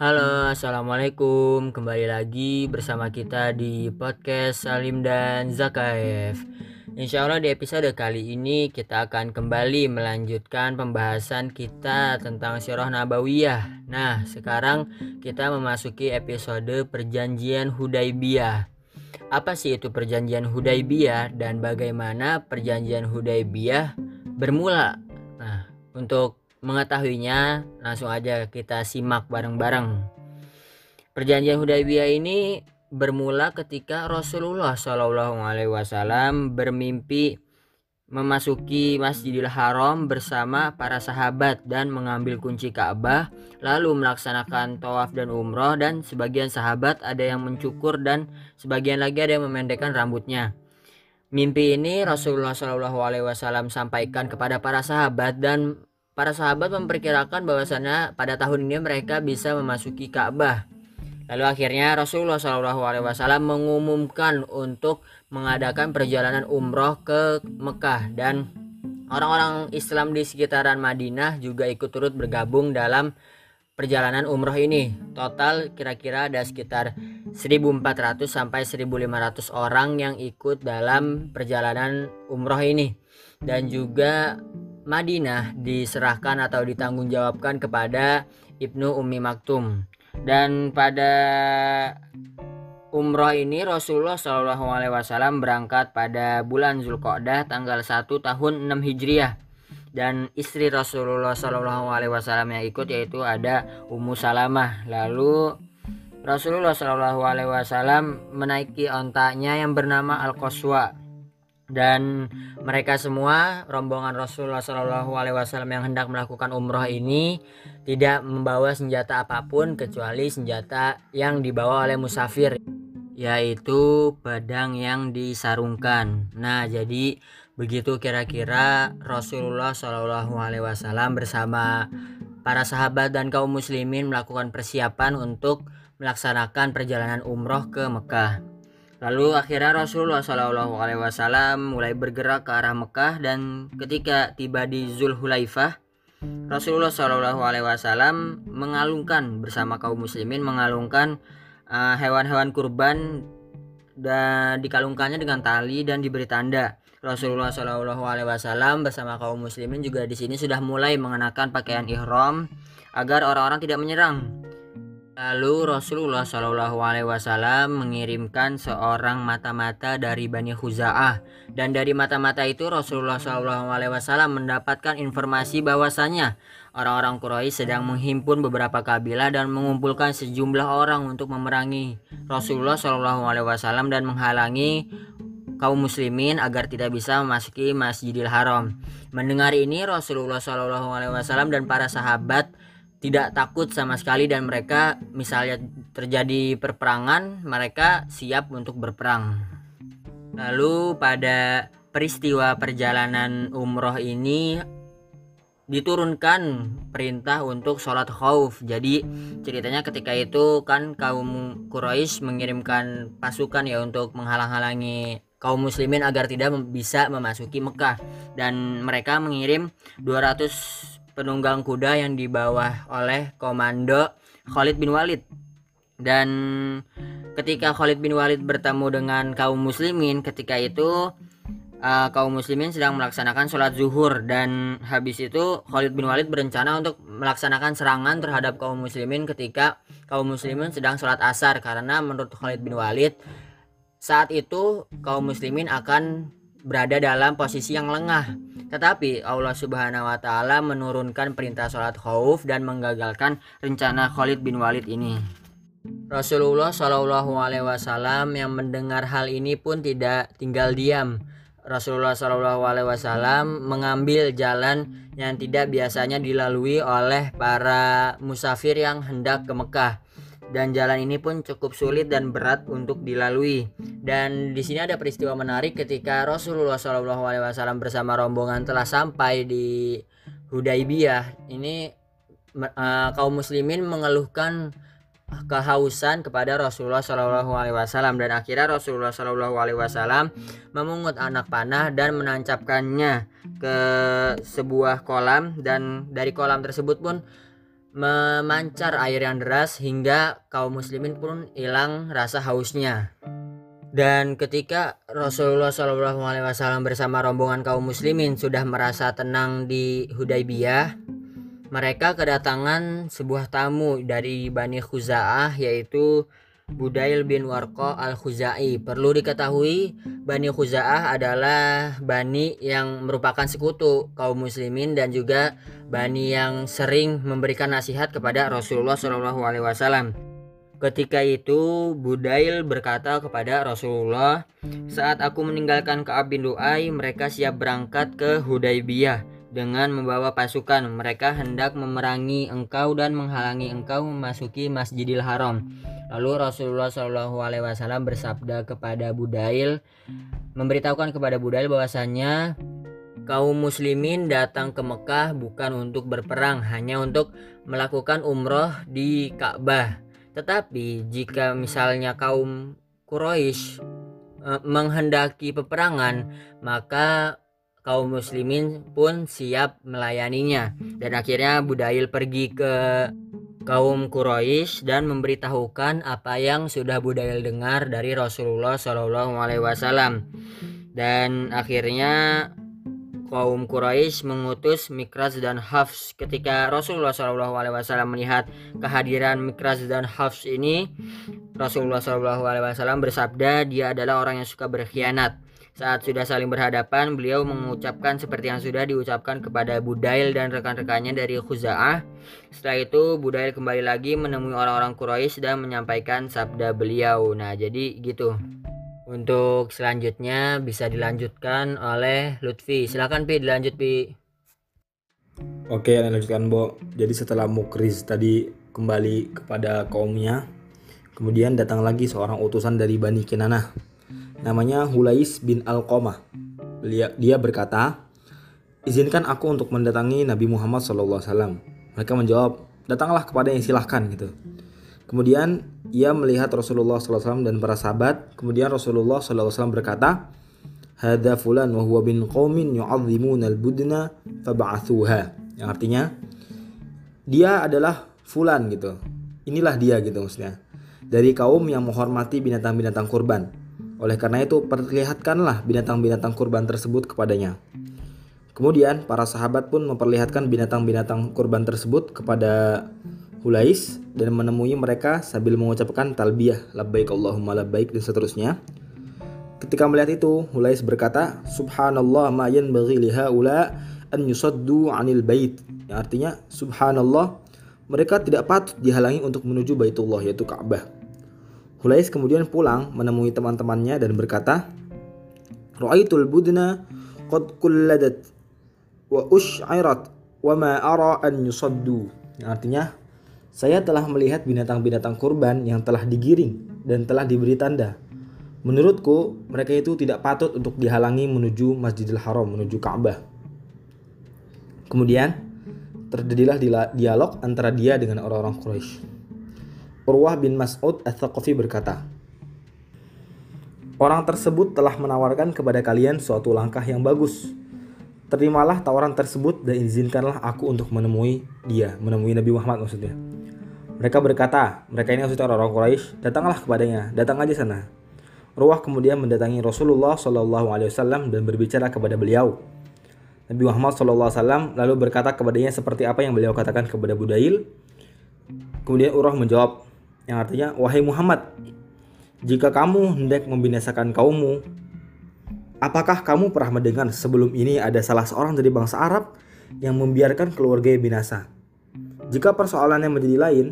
Halo, assalamualaikum. Kembali lagi bersama kita di podcast Salim dan Zakaev. Insya Allah di episode kali ini kita akan kembali melanjutkan pembahasan kita tentang Sirah Nabawiyah. Nah, sekarang kita memasuki episode Perjanjian Hudaibiyah. Apa sih itu Perjanjian Hudaibiyah dan bagaimana Perjanjian Hudaibiyah bermula? Nah, untuk mengetahuinya, langsung aja kita simak bareng-bareng. Perjanjian Hudaybiyah ini bermula ketika Rasulullah Shallallahu Alaihi Wasallam bermimpi memasuki Masjidil Haram bersama para sahabat dan mengambil kunci Ka'bah lalu melaksanakan tawaf dan umroh dan sebagian sahabat ada yang mencukur dan sebagian lagi ada yang memendekkan rambutnya. Mimpi ini Rasulullah Wasallam sampaikan kepada para sahabat dan Para sahabat memperkirakan bahwasanya pada tahun ini mereka bisa memasuki Ka'bah. Lalu akhirnya Rasulullah SAW mengumumkan untuk mengadakan perjalanan umroh ke Mekah dan orang-orang Islam di sekitaran Madinah juga ikut turut bergabung dalam perjalanan umroh ini. Total kira-kira ada sekitar 1400 sampai 1500 orang yang ikut dalam perjalanan umroh ini. Dan juga Madinah diserahkan atau ditanggungjawabkan kepada Ibnu Ummi Maktum. Dan pada umroh ini Rasulullah Shallallahu Alaihi Wasallam berangkat pada bulan Zulqa'dah tanggal 1 tahun 6 Hijriah dan istri Rasulullah Shallallahu Alaihi Wasallam yang ikut yaitu ada Ummu Salamah. Lalu Rasulullah Shallallahu Alaihi Wasallam menaiki ontaknya yang bernama Al Qaswa dan mereka semua rombongan Rasulullah Shallallahu Alaihi Wasallam yang hendak melakukan umroh ini tidak membawa senjata apa pun kecuali senjata yang dibawa oleh musafir yaitu pedang yang disarungkan. Nah jadi begitu kira-kira Rasulullah Shallallahu Alaihi Wasallam bersama para sahabat dan kaum muslimin melakukan persiapan untuk melaksanakan perjalanan umroh ke Mekah. Lalu akhirnya Rasulullah Shallallahu Alaihi Wasallam mulai bergerak ke arah Mekah dan ketika tiba di Zulhulaifah, Rasulullah Shallallahu Alaihi Wasallam mengalungkan bersama kaum muslimin mengalungkan uh, hewan-hewan kurban dan dikalungkannya dengan tali dan diberi tanda. Rasulullah Shallallahu Alaihi Wasallam bersama kaum muslimin juga di sini sudah mulai mengenakan pakaian ihram agar orang-orang tidak menyerang. Lalu Rasulullah Shallallahu Alaihi Wasallam mengirimkan seorang mata-mata dari Bani Khuza'ah dan dari mata-mata itu Rasulullah Shallallahu Alaihi Wasallam mendapatkan informasi bahwasanya orang-orang Quraisy sedang menghimpun beberapa kabilah dan mengumpulkan sejumlah orang untuk memerangi Rasulullah Shallallahu Alaihi Wasallam dan menghalangi kaum muslimin agar tidak bisa memasuki Masjidil Haram. Mendengar ini Rasulullah Shallallahu Alaihi Wasallam dan para sahabat tidak takut sama sekali dan mereka misalnya terjadi perperangan mereka siap untuk berperang. Lalu pada peristiwa perjalanan umroh ini diturunkan perintah untuk sholat khauf. Jadi ceritanya ketika itu kan kaum Quraisy mengirimkan pasukan ya untuk menghalang-halangi kaum muslimin agar tidak bisa memasuki Mekah. Dan mereka mengirim 200 penunggang kuda yang dibawa oleh komando Khalid bin Walid. Dan ketika Khalid bin Walid bertemu dengan kaum muslimin ketika itu uh, kaum muslimin sedang melaksanakan sholat zuhur dan habis itu Khalid bin Walid berencana untuk melaksanakan serangan terhadap kaum muslimin ketika kaum muslimin sedang sholat asar karena menurut Khalid bin Walid saat itu kaum muslimin akan berada dalam posisi yang lengah. Tetapi Allah Subhanahu wa taala menurunkan perintah salat khauf dan menggagalkan rencana Khalid bin Walid ini. Rasulullah Shallallahu alaihi wasallam yang mendengar hal ini pun tidak tinggal diam. Rasulullah Shallallahu alaihi wasallam mengambil jalan yang tidak biasanya dilalui oleh para musafir yang hendak ke Mekah dan jalan ini pun cukup sulit dan berat untuk dilalui. Dan di sini ada peristiwa menarik ketika Rasulullah SAW bersama rombongan telah sampai di Hudaibiyah. Ini uh, kaum muslimin mengeluhkan kehausan kepada Rasulullah Shallallahu Alaihi Wasallam dan akhirnya Rasulullah Shallallahu Alaihi Wasallam memungut anak panah dan menancapkannya ke sebuah kolam dan dari kolam tersebut pun memancar air yang deras hingga kaum muslimin pun hilang rasa hausnya. Dan ketika Rasulullah SAW bersama rombongan kaum muslimin sudah merasa tenang di Hudaybiyah, mereka kedatangan sebuah tamu dari Bani Khuza'ah yaitu Budail bin Warqa al-Khuzai. Perlu diketahui, Bani Khuza'ah adalah Bani yang merupakan sekutu kaum muslimin dan juga Bani yang sering memberikan nasihat kepada Rasulullah SAW. Ketika itu Budail berkata kepada Rasulullah, "Saat aku meninggalkan Ka'ab bin Du'ai, mereka siap berangkat ke Hudaybiyah dengan membawa pasukan. Mereka hendak memerangi engkau dan menghalangi engkau memasuki Masjidil Haram." Lalu Rasulullah Shallallahu Alaihi Wasallam bersabda kepada Budail, memberitahukan kepada Budail bahwasanya kaum muslimin datang ke Mekah bukan untuk berperang, hanya untuk melakukan umroh di Ka'bah. Tetapi jika misalnya kaum Quraisy e, menghendaki peperangan, maka kaum muslimin pun siap melayaninya. Dan akhirnya Budail pergi ke kaum Quraisy dan memberitahukan apa yang sudah Budail dengar dari Rasulullah Shallallahu Alaihi Wasallam. Dan akhirnya kaum Quraisy mengutus Mikraz dan Hafs. Ketika Rasulullah Shallallahu Alaihi Wasallam melihat kehadiran Mikraz dan Hafs ini Rasulullah Shallallahu Alaihi Wasallam bersabda dia adalah orang yang suka berkhianat saat sudah saling berhadapan, beliau mengucapkan seperti yang sudah diucapkan kepada Budail dan rekan-rekannya dari Khuza'ah. Setelah itu, Budail kembali lagi menemui orang-orang Quraisy dan menyampaikan sabda beliau. Nah, jadi gitu. Untuk selanjutnya bisa dilanjutkan oleh Lutfi. Silakan Pi, dilanjut Pi. Oke, lanjutkan Bo. Jadi setelah Mukriz tadi kembali kepada kaumnya, kemudian datang lagi seorang utusan dari Bani Kinanah namanya Hulais bin Al-Qamah. Dia berkata, izinkan aku untuk mendatangi Nabi Muhammad SAW. Mereka menjawab, datanglah kepada yang silahkan gitu. Kemudian ia melihat Rasulullah SAW dan para sahabat. Kemudian Rasulullah SAW berkata, Hada fulan wa huwa bin qawmin yu'azzimun al-budna faba'athuha. Yang artinya, dia adalah fulan gitu. Inilah dia gitu maksudnya. Dari kaum yang menghormati binatang-binatang kurban oleh karena itu, perlihatkanlah binatang-binatang kurban tersebut kepadanya. Kemudian, para sahabat pun memperlihatkan binatang-binatang kurban tersebut kepada Hulais dan menemui mereka sambil mengucapkan talbiyah, labbaik Allahumma labbaik dan seterusnya. Ketika melihat itu, Hulais berkata, Subhanallah ma yanbaghi liha ula an yusaddu anil bait. Yang artinya, Subhanallah, mereka tidak patut dihalangi untuk menuju Baitullah yaitu Ka'bah. Hulais kemudian pulang menemui teman-temannya dan berkata, Ra'aitul budna qad kulladat wa ush'irat wa ma ara an yusaddu. Artinya, saya telah melihat binatang-binatang kurban yang telah digiring dan telah diberi tanda. Menurutku, mereka itu tidak patut untuk dihalangi menuju Masjidil Haram, menuju Ka'bah. Kemudian, terjadilah dialog antara dia dengan orang-orang Quraisy. Urwah bin Mas'ud Al-Thaqafi berkata, Orang tersebut telah menawarkan kepada kalian suatu langkah yang bagus. Terimalah tawaran tersebut dan izinkanlah aku untuk menemui dia, menemui Nabi Muhammad maksudnya. Mereka berkata, mereka ini maksudnya orang-orang Quraisy, datanglah kepadanya, datang aja sana. Urwah kemudian mendatangi Rasulullah Wasallam dan berbicara kepada beliau. Nabi Muhammad Wasallam lalu berkata kepadanya seperti apa yang beliau katakan kepada Budail. Kemudian Urwah menjawab, yang artinya wahai Muhammad jika kamu hendak membinasakan kaummu apakah kamu pernah mendengar sebelum ini ada salah seorang dari bangsa Arab yang membiarkan keluarga binasa? Jika persoalannya menjadi lain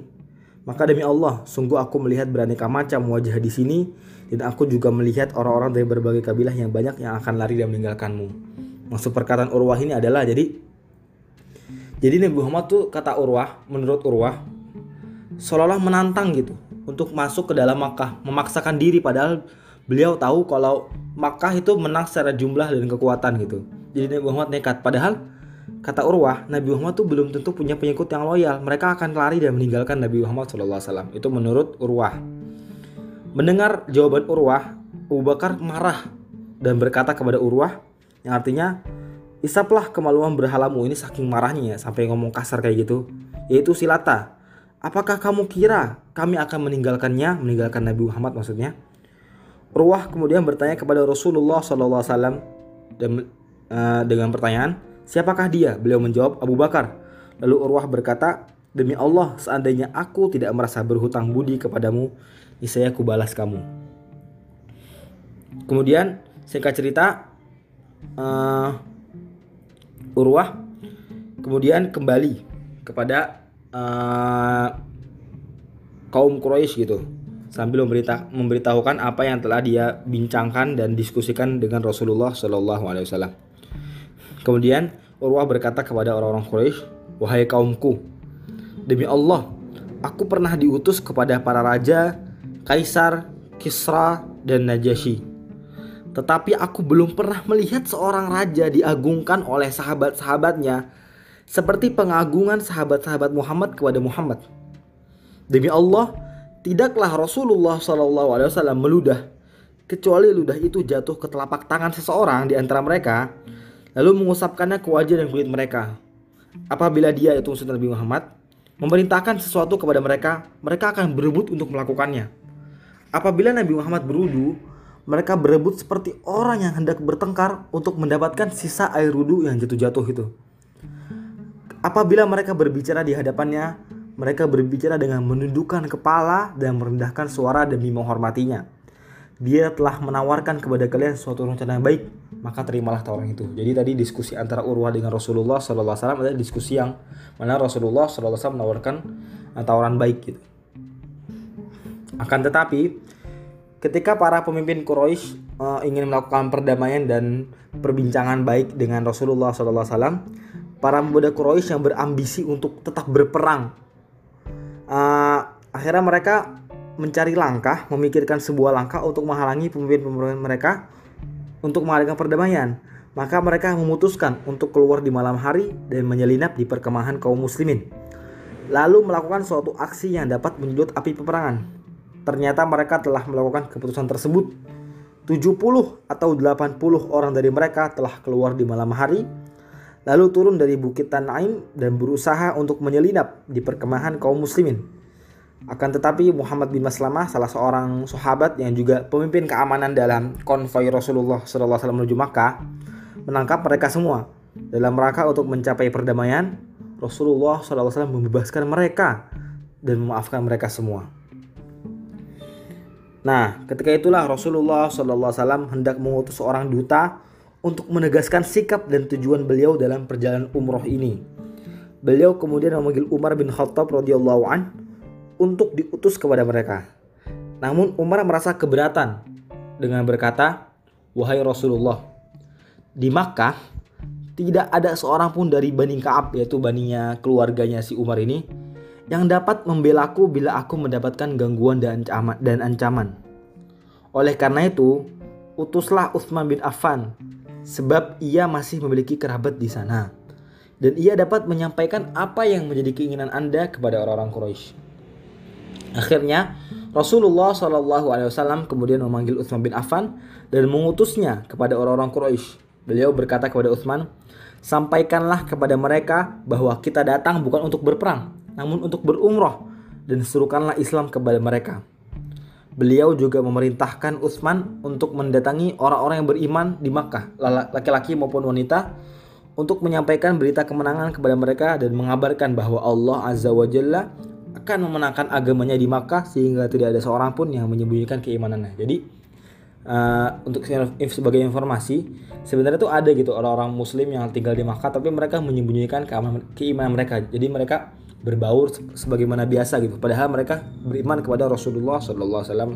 maka demi Allah sungguh aku melihat beraneka macam wajah di sini dan aku juga melihat orang-orang dari berbagai kabilah yang banyak yang akan lari dan meninggalkanmu. Maksud perkataan Urwah ini adalah jadi jadi Nabi Muhammad tuh kata Urwah menurut Urwah seolah-olah menantang gitu untuk masuk ke dalam Makkah, memaksakan diri padahal beliau tahu kalau Makkah itu menang secara jumlah dan kekuatan gitu. Jadi Nabi Muhammad nekat padahal kata Urwah, Nabi Muhammad tuh belum tentu punya pengikut yang loyal. Mereka akan lari dan meninggalkan Nabi Muhammad SAW. Itu menurut Urwah. Mendengar jawaban Urwah, Abu Bakar marah dan berkata kepada Urwah yang artinya Isaplah kemaluan berhalamu ini saking marahnya ya sampai ngomong kasar kayak gitu yaitu Silata. Apakah kamu kira kami akan meninggalkannya, meninggalkan Nabi Muhammad maksudnya? Urwah kemudian bertanya kepada Rasulullah SAW dan uh, dengan pertanyaan, siapakah dia? Beliau menjawab Abu Bakar. Lalu Urwah berkata, demi Allah seandainya aku tidak merasa berhutang budi kepadamu, niscaya aku balas kamu. Kemudian singkat cerita, uh, Urwah kemudian kembali kepada uh, kaum Quraisy gitu sambil memberita memberitahukan apa yang telah dia bincangkan dan diskusikan dengan Rasulullah Shallallahu Alaihi Wasallam. Kemudian Urwah berkata kepada orang-orang Quraisy, wahai kaumku, demi Allah, aku pernah diutus kepada para raja, kaisar, Kisra, dan Najasyi. Tetapi aku belum pernah melihat seorang raja diagungkan oleh sahabat-sahabatnya seperti pengagungan sahabat-sahabat Muhammad kepada Muhammad. Demi Allah, tidaklah Rasulullah SAW meludah kecuali ludah itu jatuh ke telapak tangan seseorang di antara mereka lalu mengusapkannya ke wajah dan kulit mereka. Apabila dia itu maksud Nabi Muhammad memerintahkan sesuatu kepada mereka, mereka akan berebut untuk melakukannya. Apabila Nabi Muhammad berudu, mereka berebut seperti orang yang hendak bertengkar untuk mendapatkan sisa air wudhu yang jatuh-jatuh itu. Apabila mereka berbicara di hadapannya, mereka berbicara dengan menundukkan kepala dan merendahkan suara demi menghormatinya dia telah menawarkan kepada kalian suatu rencana yang baik, maka terimalah tawaran itu. Jadi tadi diskusi antara Urwah dengan Rasulullah SAW adalah diskusi yang mana Rasulullah SAW menawarkan uh, tawaran baik gitu. Akan tetapi ketika para pemimpin Quraisy uh, ingin melakukan perdamaian dan perbincangan baik dengan Rasulullah SAW, para pemuda Quraisy yang berambisi untuk tetap berperang, uh, akhirnya mereka mencari langkah, memikirkan sebuah langkah untuk menghalangi pemimpin-pemimpin mereka untuk mengadakan perdamaian. Maka mereka memutuskan untuk keluar di malam hari dan menyelinap di perkemahan kaum muslimin. Lalu melakukan suatu aksi yang dapat menyedot api peperangan. Ternyata mereka telah melakukan keputusan tersebut. 70 atau 80 orang dari mereka telah keluar di malam hari lalu turun dari Bukit Tanaim dan berusaha untuk menyelinap di perkemahan kaum muslimin. Akan tetapi Muhammad bin Maslamah salah seorang sahabat yang juga pemimpin keamanan dalam konvoi Rasulullah SAW menuju Makkah menangkap mereka semua dalam rangka untuk mencapai perdamaian. Rasulullah SAW membebaskan mereka dan memaafkan mereka semua. Nah, ketika itulah Rasulullah SAW hendak mengutus seorang duta untuk menegaskan sikap dan tujuan beliau dalam perjalanan umroh ini. Beliau kemudian memanggil Umar bin Khattab radhiyallahu an untuk diutus kepada mereka. Namun Umar merasa keberatan dengan berkata, "Wahai Rasulullah, di Makkah tidak ada seorang pun dari Bani Ka'ab yaitu baninya keluarganya si Umar ini yang dapat membelaku bila aku mendapatkan gangguan dan ancaman, dan ancaman. Oleh karena itu, utuslah Utsman bin Affan sebab ia masih memiliki kerabat di sana dan ia dapat menyampaikan apa yang menjadi keinginan Anda kepada orang-orang Quraisy. Akhirnya Rasulullah Shallallahu Alaihi Wasallam kemudian memanggil Utsman bin Affan dan mengutusnya kepada orang-orang Quraisy. Beliau berkata kepada Utsman, sampaikanlah kepada mereka bahwa kita datang bukan untuk berperang, namun untuk berumroh dan serukanlah Islam kepada mereka. Beliau juga memerintahkan Utsman untuk mendatangi orang-orang yang beriman di Makkah, laki-laki maupun wanita, untuk menyampaikan berita kemenangan kepada mereka dan mengabarkan bahwa Allah Azza wa Jalla akan memenangkan agamanya di Makkah sehingga tidak ada seorang pun yang menyembunyikan keimanannya. Jadi uh, untuk sebagai informasi sebenarnya itu ada gitu orang-orang Muslim yang tinggal di Makkah tapi mereka menyembunyikan keimanan mereka. Jadi mereka berbaur sebagaimana biasa gitu. Padahal mereka beriman kepada Rasulullah Sallallahu Alaihi Wasallam.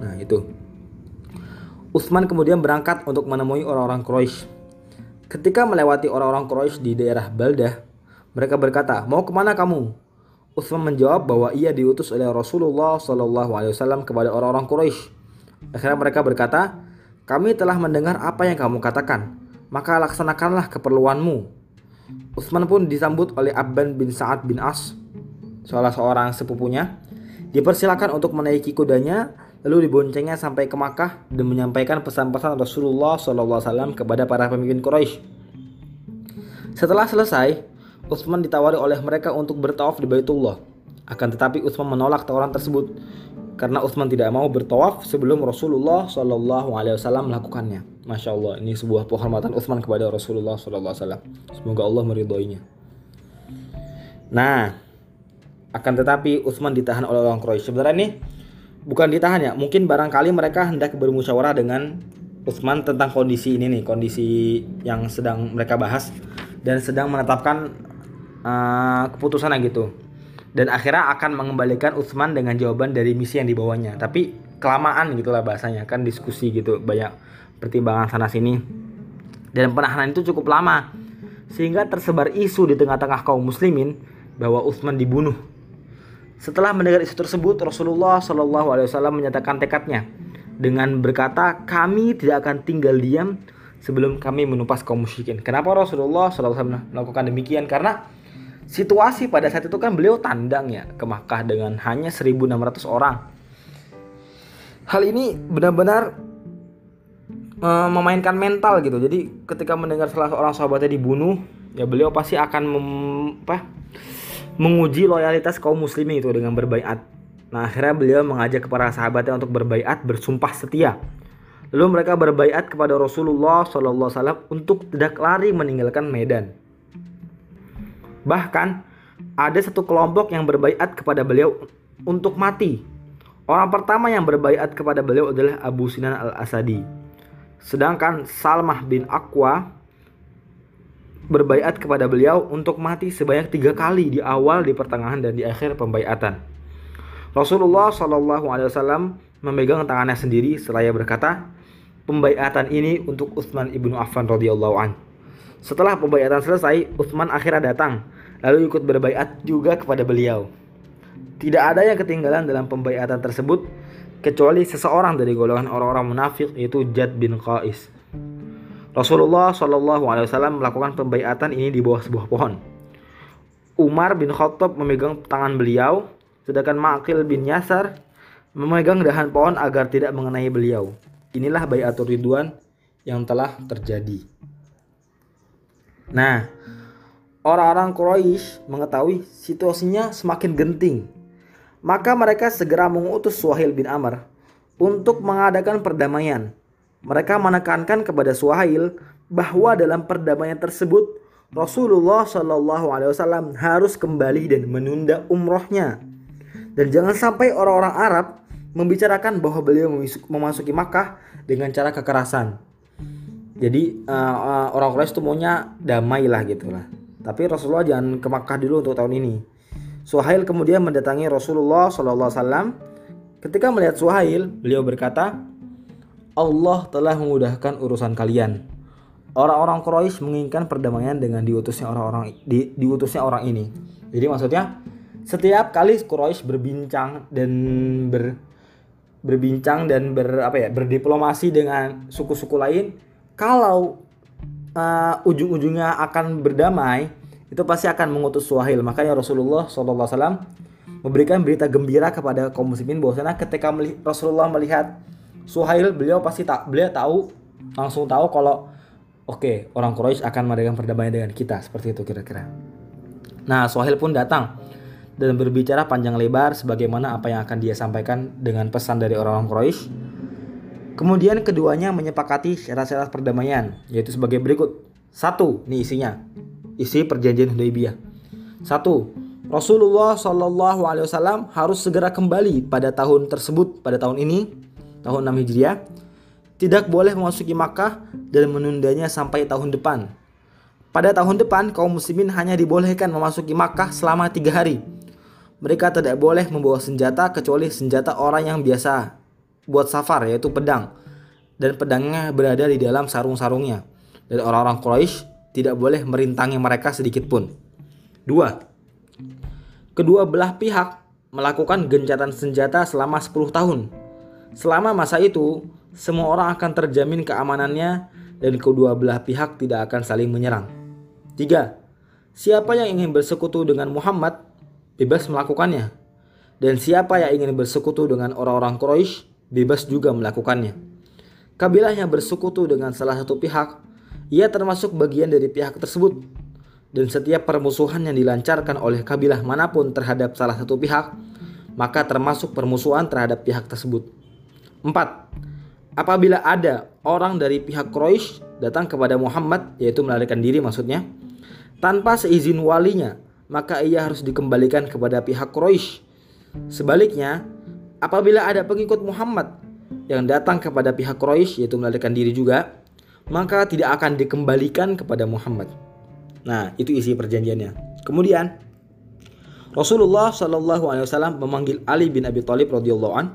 Nah itu. Utsman kemudian berangkat untuk menemui orang-orang Quraisy. Ketika melewati orang-orang Quraisy di daerah Baldah, mereka berkata, "Mau ke mana kamu?" Utsman menjawab bahwa ia diutus oleh Rasulullah Shallallahu Alaihi Wasallam kepada orang-orang Quraisy. Akhirnya mereka berkata, kami telah mendengar apa yang kamu katakan, maka laksanakanlah keperluanmu. Utsman pun disambut oleh Abban bin Sa'ad bin As, salah seorang sepupunya. Dipersilakan untuk menaiki kudanya, lalu diboncengnya sampai ke Makkah dan menyampaikan pesan-pesan Rasulullah SAW kepada para pemimpin Quraisy. Setelah selesai, Utsman ditawari oleh mereka untuk bertawaf di Baitullah. Akan tetapi Utsman menolak tawaran tersebut karena Utsman tidak mau bertawaf sebelum Rasulullah Shallallahu Alaihi Wasallam melakukannya. Masya Allah, ini sebuah penghormatan Utsman kepada Rasulullah Shallallahu Alaihi Wasallam. Semoga Allah meridhoinya. Nah, akan tetapi Utsman ditahan oleh orang Quraisy. Sebenarnya ini bukan ditahan ya, mungkin barangkali mereka hendak bermusyawarah dengan Utsman tentang kondisi ini nih, kondisi yang sedang mereka bahas dan sedang menetapkan uh, keputusannya gitu. Dan akhirnya akan mengembalikan Utsman dengan jawaban dari misi yang dibawanya. Tapi kelamaan gitulah bahasanya, kan diskusi gitu, banyak pertimbangan sana sini. Dan penahanan itu cukup lama sehingga tersebar isu di tengah-tengah kaum muslimin bahwa Utsman dibunuh setelah mendengar isu tersebut, Rasulullah Shallallahu Alaihi Wasallam menyatakan tekadnya dengan berkata, kami tidak akan tinggal diam sebelum kami menumpas kaum musyrikin. Kenapa Rasulullah Shallallahu Alaihi Wasallam melakukan demikian? Karena situasi pada saat itu kan beliau tandang ya ke Makkah dengan hanya 1.600 orang. Hal ini benar-benar uh, memainkan mental gitu. Jadi ketika mendengar salah seorang sahabatnya dibunuh, ya beliau pasti akan mem, apa, menguji loyalitas kaum muslimin itu dengan berbaiat. Nah, akhirnya beliau mengajak kepada sahabatnya untuk berbaiat bersumpah setia. Lalu mereka berbaiat kepada Rasulullah SAW untuk tidak lari meninggalkan Medan. Bahkan ada satu kelompok yang berbaiat kepada beliau untuk mati. Orang pertama yang berbaiat kepada beliau adalah Abu Sinan al-Asadi. Sedangkan Salmah bin Aqwa berbaiat kepada beliau untuk mati sebanyak tiga kali di awal, di pertengahan, dan di akhir pembaiatan. Rasulullah Shallallahu Alaihi Wasallam memegang tangannya sendiri seraya berkata, pembaiatan ini untuk Utsman ibnu Affan radhiyallahu an. Setelah pembaiatan selesai, Utsman akhirnya datang, lalu ikut berbaiat juga kepada beliau. Tidak ada yang ketinggalan dalam pembaiatan tersebut kecuali seseorang dari golongan orang-orang munafik yaitu Jad bin Qais. Rasulullah Shallallahu Alaihi Wasallam melakukan pembaiatan ini di bawah sebuah pohon. Umar bin Khattab memegang tangan beliau, sedangkan Ma'qil bin Yasar memegang dahan pohon agar tidak mengenai beliau. Inilah bayatul ridwan yang telah terjadi. Nah, orang-orang Quraisy mengetahui situasinya semakin genting. Maka mereka segera mengutus Suhail bin Amr untuk mengadakan perdamaian mereka menekankan kepada Suhail bahwa dalam perdamaian tersebut Rasulullah Shallallahu Alaihi Wasallam harus kembali dan menunda umrohnya. Dan jangan sampai orang-orang Arab membicarakan bahwa beliau memasuki Makkah dengan cara kekerasan. Jadi uh, uh, orang Quraisy itu maunya damai lah gitu lah. Tapi Rasulullah jangan ke Makkah dulu untuk tahun ini. Suhail kemudian mendatangi Rasulullah Shallallahu Alaihi Wasallam. Ketika melihat Suhail, beliau berkata, Allah telah memudahkan urusan kalian. Orang-orang Quraisy menginginkan perdamaian dengan diutusnya orang-orang di, diutusnya orang ini. Jadi maksudnya setiap kali Quraisy berbincang dan ber berbincang dan ber apa ya berdiplomasi dengan suku-suku lain, kalau uh, ujung-ujungnya akan berdamai, itu pasti akan mengutus Suhail. Makanya Rasulullah SAW memberikan berita gembira kepada kaum muslimin bahwasanya ketika Rasulullah melihat Suhail beliau pasti tak beliau tahu langsung tahu kalau oke okay, orang Quraisy akan mengadakan perdamaian dengan kita seperti itu kira-kira. Nah Suhail pun datang dan berbicara panjang lebar sebagaimana apa yang akan dia sampaikan dengan pesan dari orang-orang Quraisy. Kemudian keduanya menyepakati syarat-syarat perdamaian yaitu sebagai berikut. Satu, ini isinya. Isi perjanjian Hudaybiyah. Satu, Rasulullah Shallallahu Alaihi Wasallam harus segera kembali pada tahun tersebut pada tahun ini tahun 6 Hijriah tidak boleh memasuki Makkah dan menundanya sampai tahun depan. Pada tahun depan, kaum muslimin hanya dibolehkan memasuki Makkah selama tiga hari. Mereka tidak boleh membawa senjata kecuali senjata orang yang biasa buat safar yaitu pedang. Dan pedangnya berada di dalam sarung-sarungnya. Dan orang-orang Quraisy tidak boleh merintangi mereka sedikit pun. Dua, kedua belah pihak melakukan gencatan senjata selama 10 tahun Selama masa itu, semua orang akan terjamin keamanannya dan kedua belah pihak tidak akan saling menyerang. 3. Siapa yang ingin bersekutu dengan Muhammad bebas melakukannya. Dan siapa yang ingin bersekutu dengan orang-orang Quraisy bebas juga melakukannya. Kabilah yang bersekutu dengan salah satu pihak, ia termasuk bagian dari pihak tersebut. dan setiap permusuhan yang dilancarkan oleh kabilah mana pun terhadap salah satu pihak, maka termasuk permusuhan terhadap pihak tersebut. 4. Apabila ada orang dari pihak Quraisy datang kepada Muhammad, yaitu melarikan diri maksudnya, tanpa seizin walinya, maka ia harus dikembalikan kepada pihak Quraisy. Sebaliknya, apabila ada pengikut Muhammad yang datang kepada pihak Quraisy yaitu melarikan diri juga, maka tidak akan dikembalikan kepada Muhammad. Nah, itu isi perjanjiannya. Kemudian Rasulullah Shallallahu Alaihi Wasallam memanggil Ali bin Abi Thalib radhiyallahu an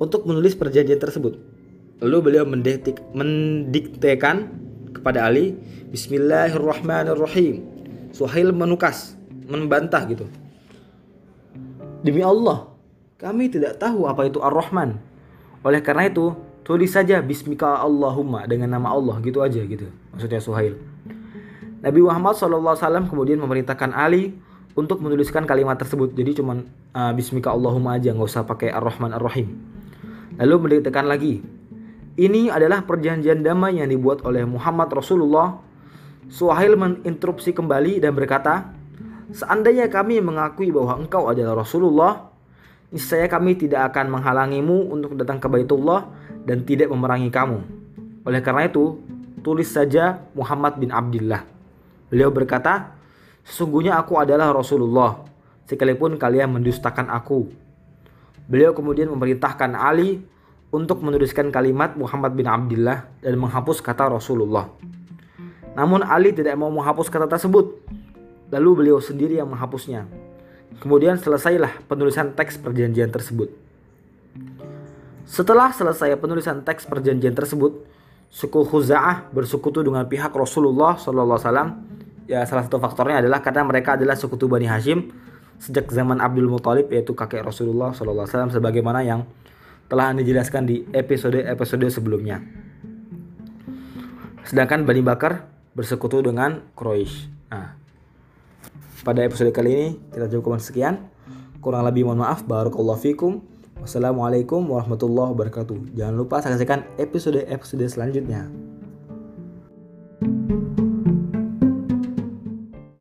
untuk menulis perjanjian tersebut. Lalu beliau mendiktik, mendiktekan kepada Ali, Bismillahirrahmanirrahim. Suhail menukas, membantah gitu. Demi Allah, kami tidak tahu apa itu Ar-Rahman. Oleh karena itu, tulis saja Bismika Allahumma dengan nama Allah gitu aja gitu. Maksudnya Suhail. Nabi Muhammad SAW kemudian memerintahkan Ali untuk menuliskan kalimat tersebut. Jadi cuman uh, Bismika Allahumma aja, nggak usah pakai Ar-Rahman Ar-Rahim. Lalu mendiktekan lagi, ini adalah perjanjian damai yang dibuat oleh Muhammad Rasulullah. Suhail menginterupsi kembali dan berkata, Seandainya kami mengakui bahwa engkau adalah Rasulullah, niscaya kami tidak akan menghalangimu untuk datang ke Baitullah dan tidak memerangi kamu. Oleh karena itu, tulis saja Muhammad bin Abdullah. Beliau berkata, Sesungguhnya aku adalah Rasulullah, sekalipun kalian mendustakan aku. Beliau kemudian memerintahkan Ali untuk menuliskan kalimat Muhammad bin Abdullah dan menghapus kata Rasulullah. Namun Ali tidak mau menghapus kata tersebut. Lalu beliau sendiri yang menghapusnya. Kemudian selesailah penulisan teks perjanjian tersebut. Setelah selesai penulisan teks perjanjian tersebut, suku Khuza'ah bersekutu dengan pihak Rasulullah SAW ya salah satu faktornya adalah karena mereka adalah sekutu Bani Hashim sejak zaman Abdul Muthalib yaitu kakek Rasulullah SAW sebagaimana yang telah dijelaskan di episode-episode sebelumnya. Sedangkan Bani Bakar bersekutu dengan Quraisy. Nah, pada episode kali ini kita cukup sekian. Kurang lebih mohon maaf. Barakallahu fikum. Wassalamualaikum warahmatullahi wabarakatuh. Jangan lupa saksikan episode-episode selanjutnya. thank you